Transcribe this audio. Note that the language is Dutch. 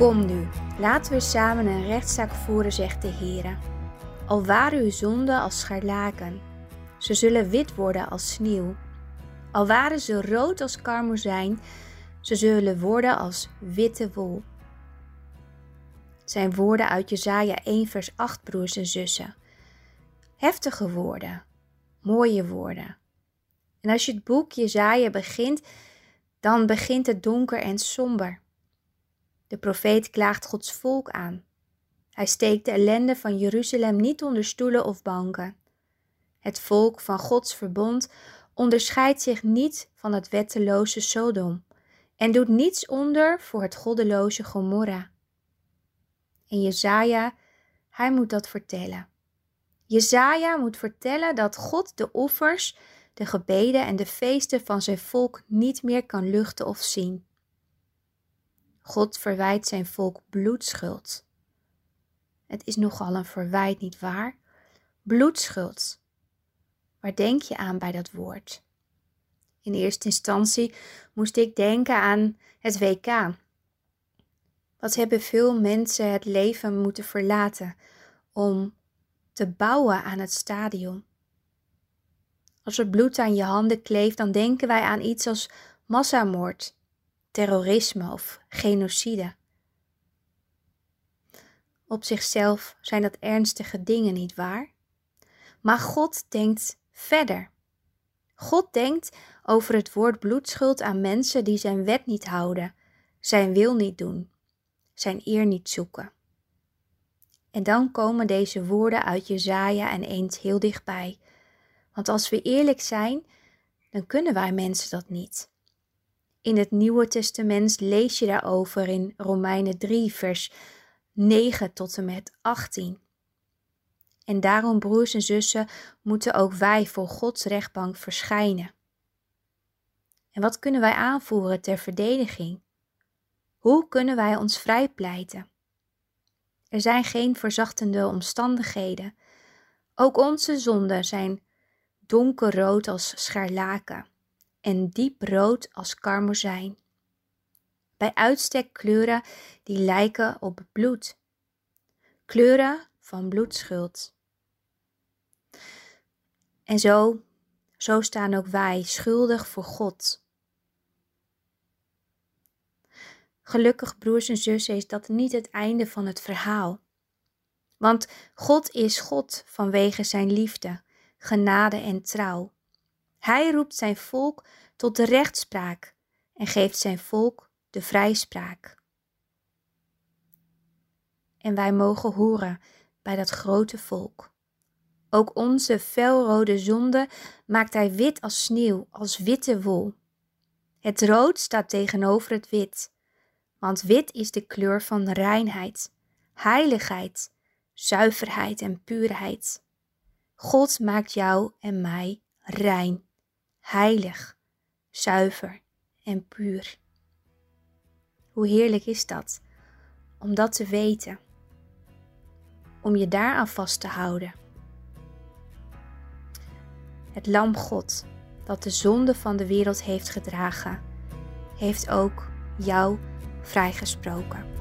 Kom nu, laten we samen een rechtszaak voeren, zegt de Heer. Al waren uw zonden als scharlaken, ze zullen wit worden als sneeuw. Al waren ze rood als karmozijn, ze zullen worden als witte wol. Zijn woorden uit Jezaja 1 vers 8, broers en zussen. Heftige woorden, mooie woorden. En als je het boek Jezaja begint, dan begint het donker en somber. De profeet klaagt Gods volk aan. Hij steekt de ellende van Jeruzalem niet onder stoelen of banken. Het volk van Gods verbond onderscheidt zich niet van het wetteloze Sodom en doet niets onder voor het goddeloze Gomorra. En Jezaja, hij moet dat vertellen. Jezaja moet vertellen dat God de offers, de gebeden en de feesten van zijn volk niet meer kan luchten of zien. God verwijt zijn volk bloedschuld. Het is nogal een verwijt, niet waar? Bloedschuld. Waar denk je aan bij dat woord? In eerste instantie moest ik denken aan het WK. Wat hebben veel mensen het leven moeten verlaten om te bouwen aan het stadion? Als er bloed aan je handen kleeft, dan denken wij aan iets als massamoord, terrorisme of genocide. Op zichzelf zijn dat ernstige dingen, niet waar? Maar God denkt verder. God denkt over het woord bloedschuld aan mensen die zijn wet niet houden, zijn wil niet doen, zijn eer niet zoeken. En dan komen deze woorden uit Jezaja en eens heel dichtbij. Want als we eerlijk zijn, dan kunnen wij mensen dat niet. In het Nieuwe Testament lees je daarover in Romeinen 3, vers 9 tot en met 18. En daarom, broers en zussen, moeten ook wij voor Gods rechtbank verschijnen. En wat kunnen wij aanvoeren ter verdediging? Hoe kunnen wij ons vrijpleiten? Er zijn geen verzachtende omstandigheden. Ook onze zonden zijn donkerrood als scharlaken en dieprood als karmozijn. Bij uitstek kleuren die lijken op bloed. Kleuren van bloedschuld. En zo, zo staan ook wij schuldig voor God. Gelukkig, broers en zussen, is dat niet het einde van het verhaal. Want God is God vanwege zijn liefde, genade en trouw. Hij roept zijn volk tot de rechtspraak en geeft zijn volk de vrijspraak. En wij mogen horen bij dat grote volk. Ook onze felrode zonde maakt hij wit als sneeuw, als witte wol. Het rood staat tegenover het wit, want wit is de kleur van reinheid, heiligheid, zuiverheid en puurheid. God maakt jou en mij rein, heilig, zuiver en puur. Hoe heerlijk is dat om dat te weten, om je daaraan vast te houden. Het Lam God, dat de zonde van de wereld heeft gedragen, heeft ook jou vrijgesproken.